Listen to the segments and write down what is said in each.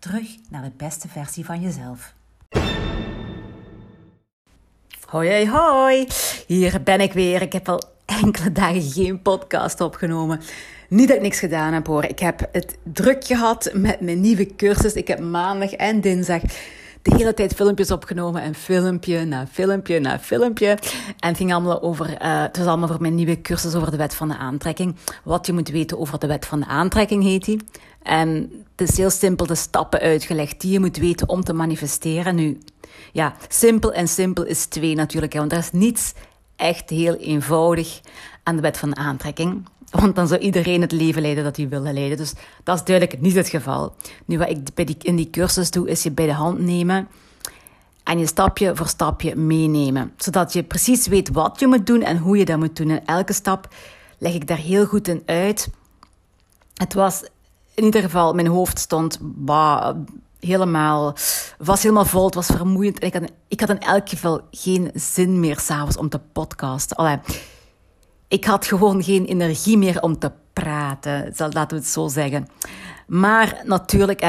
Terug naar de beste versie van jezelf. Hoi, hoi. Hier ben ik weer. Ik heb al enkele dagen geen podcast opgenomen. Niet dat ik niks gedaan heb hoor. Ik heb het druk gehad met mijn nieuwe cursus. Ik heb maandag en dinsdag de hele tijd filmpjes opgenomen en filmpje na filmpje na filmpje. En het ging allemaal over, uh, het was allemaal voor mijn nieuwe cursus over de wet van de aantrekking. Wat je moet weten over de wet van de aantrekking heet die. En het is heel simpel de stappen uitgelegd die je moet weten om te manifesteren. Nu, ja, simpel en simpel is twee natuurlijk, want er is niets echt heel eenvoudig aan de wet van aantrekking. Want dan zou iedereen het leven leiden dat hij wil leiden. Dus dat is duidelijk niet het geval. Nu, wat ik bij in die cursus doe, is je bij de hand nemen en je stapje voor stapje meenemen. Zodat je precies weet wat je moet doen en hoe je dat moet doen. En elke stap leg ik daar heel goed in uit. Het was in ieder geval, mijn hoofd stond bah, helemaal, was helemaal vol, het was vermoeiend. En ik had, ik had in elk geval geen zin meer s'avonds om te podcasten. Allee, ik had gewoon geen energie meer om te praten, laten we het zo zeggen. Maar natuurlijk,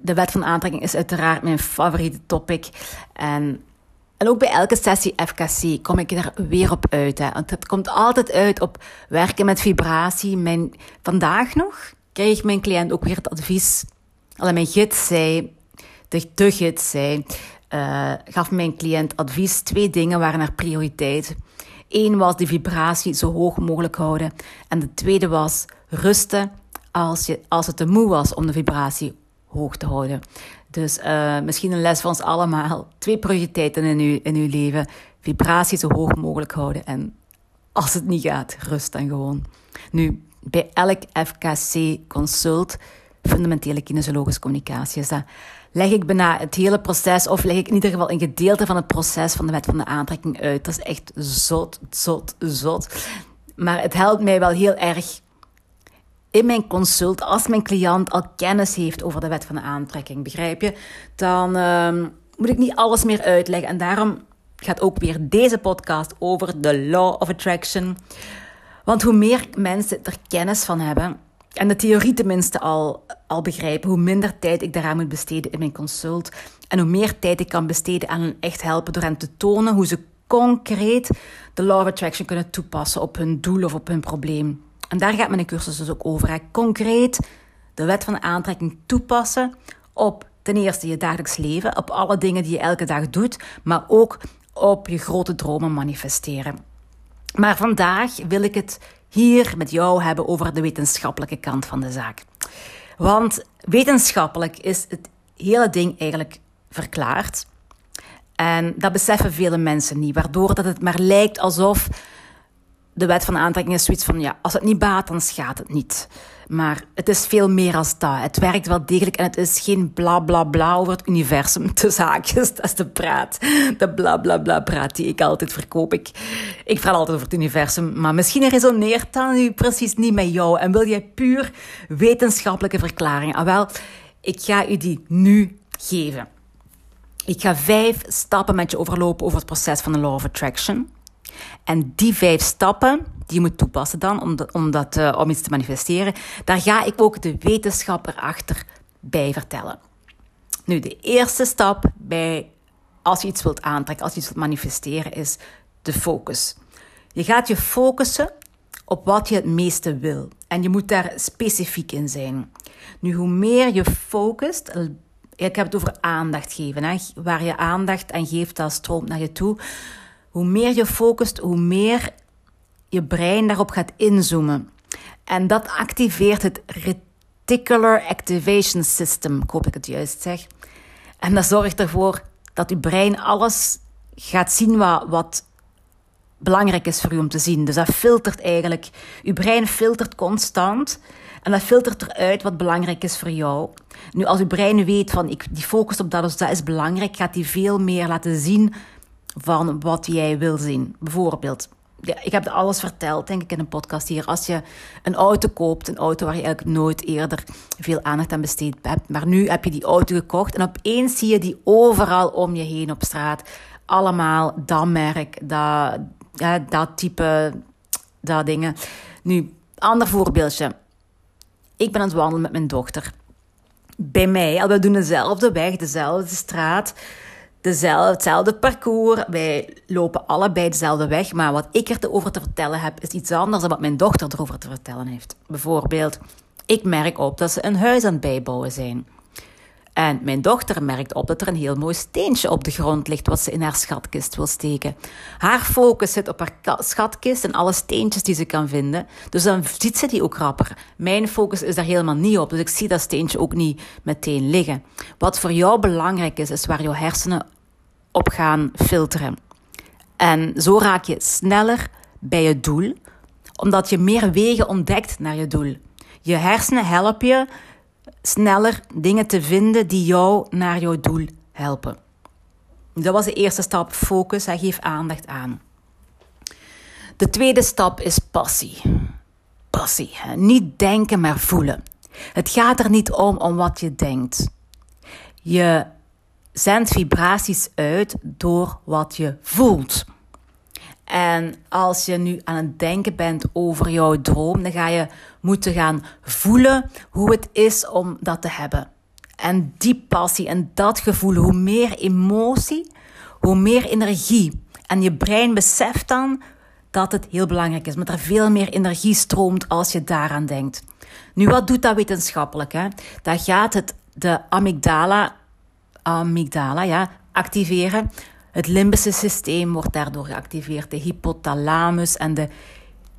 de wet van aantrekking is uiteraard mijn favoriete topic. En, en ook bij elke sessie FKC kom ik er weer op uit. Hè. Want het komt altijd uit op werken met vibratie. Mijn, vandaag nog kreeg mijn cliënt ook weer het advies. Alleen mijn gids zei, de, de gids zei, uh, gaf mijn cliënt advies. Twee dingen waren er prioriteit. Eén was de vibratie zo hoog mogelijk houden. En de tweede was rusten als, je, als het te moe was om de vibratie hoog te houden. Dus uh, misschien een les van ons allemaal. Twee prioriteiten in uw, in uw leven. Vibratie zo hoog mogelijk houden. En als het niet gaat, rust dan gewoon. Nu, bij elk FKC-consult, fundamentele kinesiologische communicatie, is dat leg ik bijna het hele proces, of leg ik in ieder geval een gedeelte van het proces van de wet van de aantrekking uit. Dat is echt zot, zot, zot. Maar het helpt mij wel heel erg in mijn consult, als mijn cliënt al kennis heeft over de wet van de aantrekking, begrijp je? Dan uh, moet ik niet alles meer uitleggen. En daarom gaat ook weer deze podcast over de Law of Attraction. Want hoe meer mensen er kennis van hebben, en de theorie tenminste al, al begrijpen, hoe minder tijd ik daaraan moet besteden in mijn consult. En hoe meer tijd ik kan besteden aan hen echt helpen door hen te tonen hoe ze concreet de Law of Attraction kunnen toepassen op hun doel of op hun probleem. En daar gaat mijn cursus dus ook over. Concreet de wet van aantrekking toepassen op ten eerste je dagelijks leven, op alle dingen die je elke dag doet, maar ook op je grote dromen manifesteren. Maar vandaag wil ik het hier met jou hebben over de wetenschappelijke kant van de zaak. Want wetenschappelijk is het hele ding eigenlijk verklaard. En dat beseffen vele mensen niet, waardoor dat het maar lijkt alsof de wet van aantrekking is zoiets van, ja, als het niet baat, dan schaadt het niet. Maar het is veel meer als dat. Het werkt wel degelijk en het is geen bla bla bla over het universum. De zaakjes, dat is de praat. De bla bla bla praat die ik altijd verkoop. Ik, ik altijd over het universum. Maar misschien resoneert dat nu precies niet met jou. En wil jij puur wetenschappelijke verklaringen? Ah, wel, ik ga u die nu geven. Ik ga vijf stappen met je overlopen over het proces van de Law of Attraction. En die vijf stappen die je moet toepassen dan om, om, dat, uh, om iets te manifesteren, daar ga ik ook de wetenschap erachter bij vertellen. Nu, de eerste stap bij als je iets wilt aantrekken, als je iets wilt manifesteren, is de focus. Je gaat je focussen op wat je het meeste wil. En je moet daar specifiek in zijn. Nu, hoe meer je focust, ik heb het over aandacht geven. Hè? Waar je aandacht aan geeft, dat stroomt naar je toe. Hoe meer je focust, hoe meer je brein daarop gaat inzoomen. En dat activeert het Reticular Activation System, ik hoop ik het juist zeg. En dat zorgt ervoor dat je brein alles gaat zien wat, wat belangrijk is voor u om te zien. Dus dat filtert eigenlijk, je brein filtert constant En dat filtert eruit wat belangrijk is voor jou. Nu, als je brein weet van ik, die focus op dat, dus dat is belangrijk, gaat hij veel meer laten zien van wat jij wil zien. Bijvoorbeeld, ja, ik heb alles verteld, denk ik, in een podcast hier. Als je een auto koopt, een auto waar je eigenlijk nooit eerder veel aandacht aan besteed hebt, maar nu heb je die auto gekocht en opeens zie je die overal om je heen op straat. Allemaal dat merk, dat, ja, dat type, dat dingen. Nu, ander voorbeeldje. Ik ben aan het wandelen met mijn dochter. Bij mij, al we doen dezelfde weg, dezelfde straat dezelfde, hetzelfde parcours. Wij lopen allebei dezelfde weg. Maar wat ik erover te vertellen heb, is iets anders dan wat mijn dochter erover te vertellen heeft. Bijvoorbeeld, ik merk op dat ze een huis aan het bijbouwen zijn. En mijn dochter merkt op dat er een heel mooi steentje op de grond ligt wat ze in haar schatkist wil steken. Haar focus zit op haar schatkist en alle steentjes die ze kan vinden. Dus dan ziet ze die ook rapper. Mijn focus is daar helemaal niet op, dus ik zie dat steentje ook niet meteen liggen. Wat voor jou belangrijk is, is waar jouw hersenen op gaan filteren. En zo raak je sneller bij je doel, omdat je meer wegen ontdekt naar je doel. Je hersenen helpen je sneller dingen te vinden die jou naar jouw doel helpen. Dat was de eerste stap, focus, hij geeft aandacht aan. De tweede stap is passie. Passie, niet denken, maar voelen. Het gaat er niet om om wat je denkt. Je zendt vibraties uit door wat je voelt. En als je nu aan het denken bent over jouw droom, dan ga je moeten gaan voelen hoe het is om dat te hebben. En die passie en dat gevoel, hoe meer emotie, hoe meer energie. En je brein beseft dan dat het heel belangrijk is, dat er veel meer energie stroomt als je daaraan denkt. Nu, wat doet dat wetenschappelijk? Hè? Dat gaat het de amygdala, amygdala ja, activeren. Het limbische systeem wordt daardoor geactiveerd. De hypothalamus en de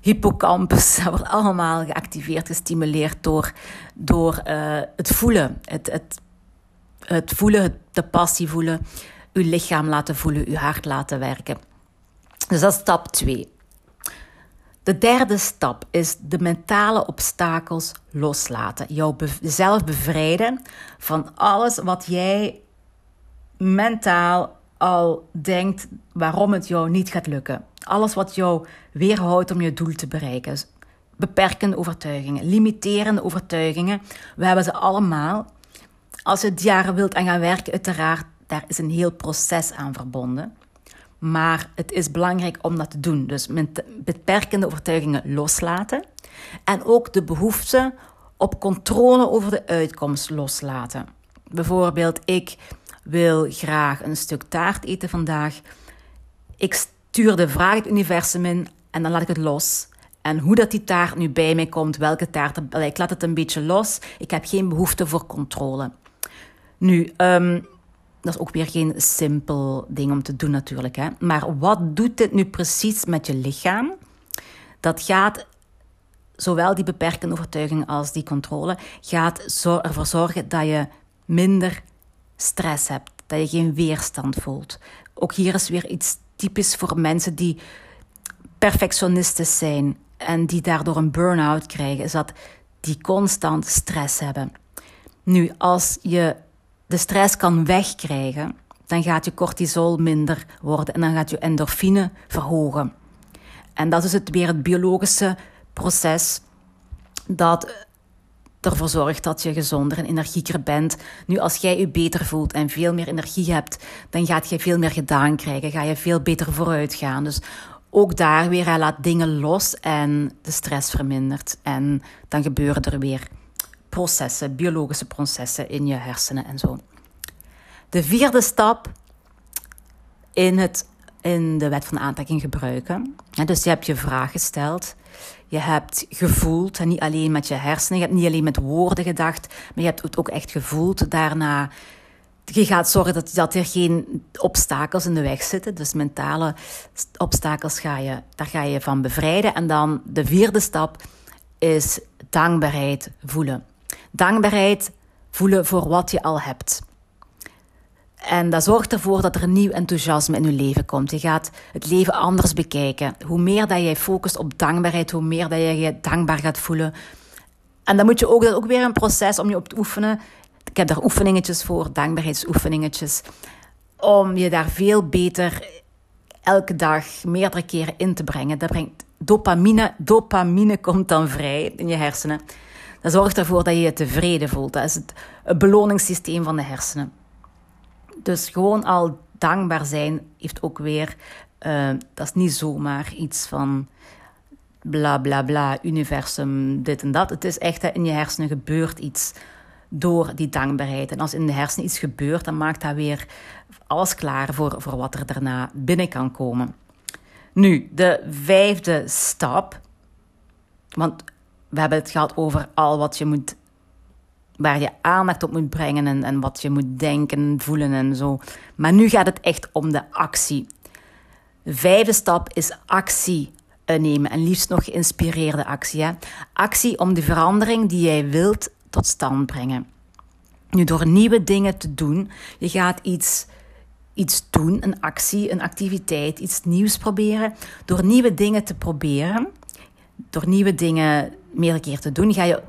hippocampus, dat wordt allemaal geactiveerd, gestimuleerd door, door uh, het voelen. Het, het, het voelen, het, de passie voelen, uw lichaam laten voelen, uw hart laten werken. Dus dat is stap 2. De derde stap is de mentale obstakels loslaten. Jouzelf bevrijden van alles wat jij mentaal al denkt waarom het jou niet gaat lukken. Alles wat jou weerhoudt om je doel te bereiken. Beperkende overtuigingen, limiterende overtuigingen. We hebben ze allemaal. Als je het jaren wilt aan gaan werken, uiteraard, daar is een heel proces aan verbonden. Maar het is belangrijk om dat te doen. Dus beperkende overtuigingen loslaten. En ook de behoefte op controle over de uitkomst loslaten. Bijvoorbeeld, ik wil graag een stuk taart eten vandaag. Ik stuur de vraag het universum in en dan laat ik het los. En hoe dat die taart nu bij mij komt, welke taart, ik laat het een beetje los. Ik heb geen behoefte voor controle. Nu, um, dat is ook weer geen simpel ding om te doen natuurlijk. Hè? Maar wat doet dit nu precies met je lichaam? Dat gaat, zowel die beperkende overtuiging als die controle, gaat ervoor zorgen dat je minder stress hebt, dat je geen weerstand voelt. Ook hier is weer iets typisch voor mensen die perfectionisten zijn en die daardoor een burn-out krijgen, is dat die constant stress hebben. Nu, als je de stress kan wegkrijgen, dan gaat je cortisol minder worden en dan gaat je endorfine verhogen. En dat is het, weer het biologische proces dat ervoor zorgt dat je gezonder en energieker bent. Nu, als jij je beter voelt en veel meer energie hebt, dan gaat je veel meer gedaan krijgen. Ga je veel beter vooruit gaan. Dus ook daar weer, hij laat dingen los en de stress vermindert. En dan gebeuren er weer processen, biologische processen in je hersenen en zo. De vierde stap in, het, in de wet van aantrekking gebruiken. Dus je hebt je vraag gesteld. Je hebt gevoeld, en niet alleen met je hersenen, je hebt niet alleen met woorden gedacht, maar je hebt het ook echt gevoeld. Daarna, je gaat zorgen dat, dat er geen obstakels in de weg zitten. Dus mentale obstakels ga je, daar ga je van bevrijden. En dan de vierde stap is dankbaarheid voelen. Dankbaarheid voelen voor wat je al hebt. En dat zorgt ervoor dat er een nieuw enthousiasme in je leven komt. Je gaat het leven anders bekijken. Hoe meer dat jij focust op dankbaarheid, hoe meer dat je je dankbaar gaat voelen. En dan moet je ook, dat ook weer een proces om je op te oefenen. Ik heb daar oefeningetjes voor, dankbaarheidsoefeningetjes. Om je daar veel beter elke dag meerdere keren in te brengen. Dat brengt dopamine. Dopamine komt dan vrij in je hersenen. Dat zorgt ervoor dat je je tevreden voelt. Dat is het beloningssysteem van de hersenen. Dus gewoon al dankbaar zijn heeft ook weer. Uh, dat is niet zomaar iets van bla bla bla, universum, dit en dat. Het is echt dat in je hersenen gebeurt iets door die dankbaarheid. En als in de hersenen iets gebeurt, dan maakt dat weer alles klaar voor, voor wat er daarna binnen kan komen. Nu, de vijfde stap. Want we hebben het gehad over al wat je moet. Waar je aandacht op moet brengen en, en wat je moet denken, voelen en zo. Maar nu gaat het echt om de actie. De vijfde stap is actie nemen. En liefst nog geïnspireerde actie. Hè? Actie om de verandering die jij wilt tot stand brengen. Nu, door nieuwe dingen te doen, je gaat iets, iets doen, een actie, een activiteit, iets nieuws proberen. Door nieuwe dingen te proberen, door nieuwe dingen meerdere keer te doen, ga je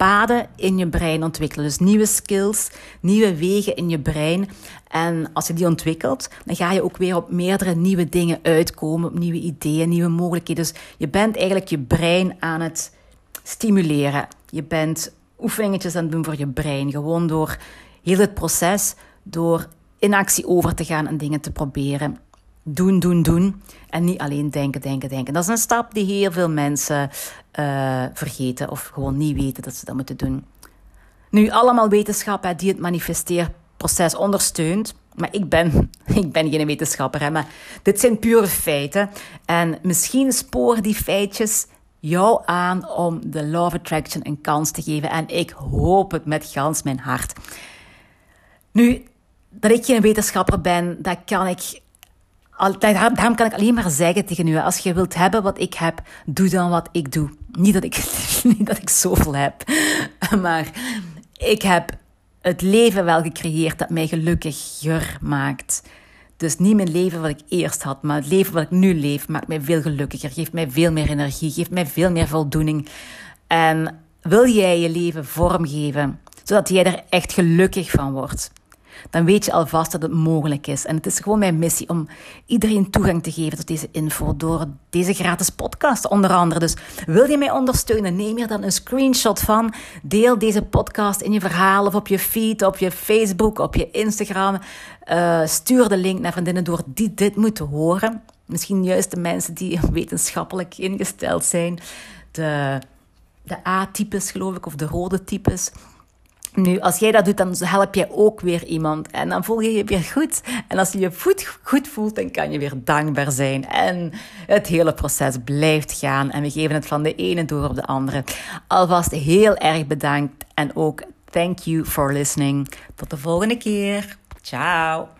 paden in je brein ontwikkelen. Dus nieuwe skills, nieuwe wegen in je brein. En als je die ontwikkelt, dan ga je ook weer op meerdere nieuwe dingen uitkomen, op nieuwe ideeën, nieuwe mogelijkheden. Dus je bent eigenlijk je brein aan het stimuleren. Je bent oefeningetjes aan het doen voor je brein. Gewoon door heel het proces, door in actie over te gaan en dingen te proberen. Doen, doen, doen. En niet alleen denken, denken, denken. Dat is een stap die heel veel mensen uh, vergeten of gewoon niet weten dat ze dat moeten doen. Nu, allemaal wetenschap die het manifesteerproces ondersteunt. Maar ik ben, ik ben geen wetenschapper, hè, maar dit zijn pure feiten. En misschien sporen die feitjes jou aan om de of Attraction een kans te geven. En ik hoop het met gans mijn hart. Nu, dat ik geen wetenschapper ben, dat kan ik daarom kan ik alleen maar zeggen tegen u, als je wilt hebben wat ik heb, doe dan wat ik doe. Niet dat ik, niet dat ik zoveel heb, maar ik heb het leven wel gecreëerd dat mij gelukkiger maakt. Dus niet mijn leven wat ik eerst had, maar het leven wat ik nu leef maakt mij veel gelukkiger, geeft mij veel meer energie, geeft mij veel meer voldoening. En wil jij je leven vormgeven, zodat jij er echt gelukkig van wordt? Dan weet je alvast dat het mogelijk is. En het is gewoon mijn missie om iedereen toegang te geven tot deze info door deze gratis podcast onder andere. Dus wil je mij ondersteunen? Neem hier dan een screenshot van. Deel deze podcast in je verhaal of op je feed, op je Facebook, op je Instagram. Uh, stuur de link naar vriendinnen door die dit moeten horen. Misschien juist de mensen die wetenschappelijk ingesteld zijn. De, de A-types, geloof ik, of de rode types. Nu, als jij dat doet, dan help je ook weer iemand. En dan voel je je weer goed. En als je je goed, goed voelt, dan kan je weer dankbaar zijn. En het hele proces blijft gaan. En we geven het van de ene door op de andere. Alvast heel erg bedankt. En ook thank you for listening. Tot de volgende keer. Ciao.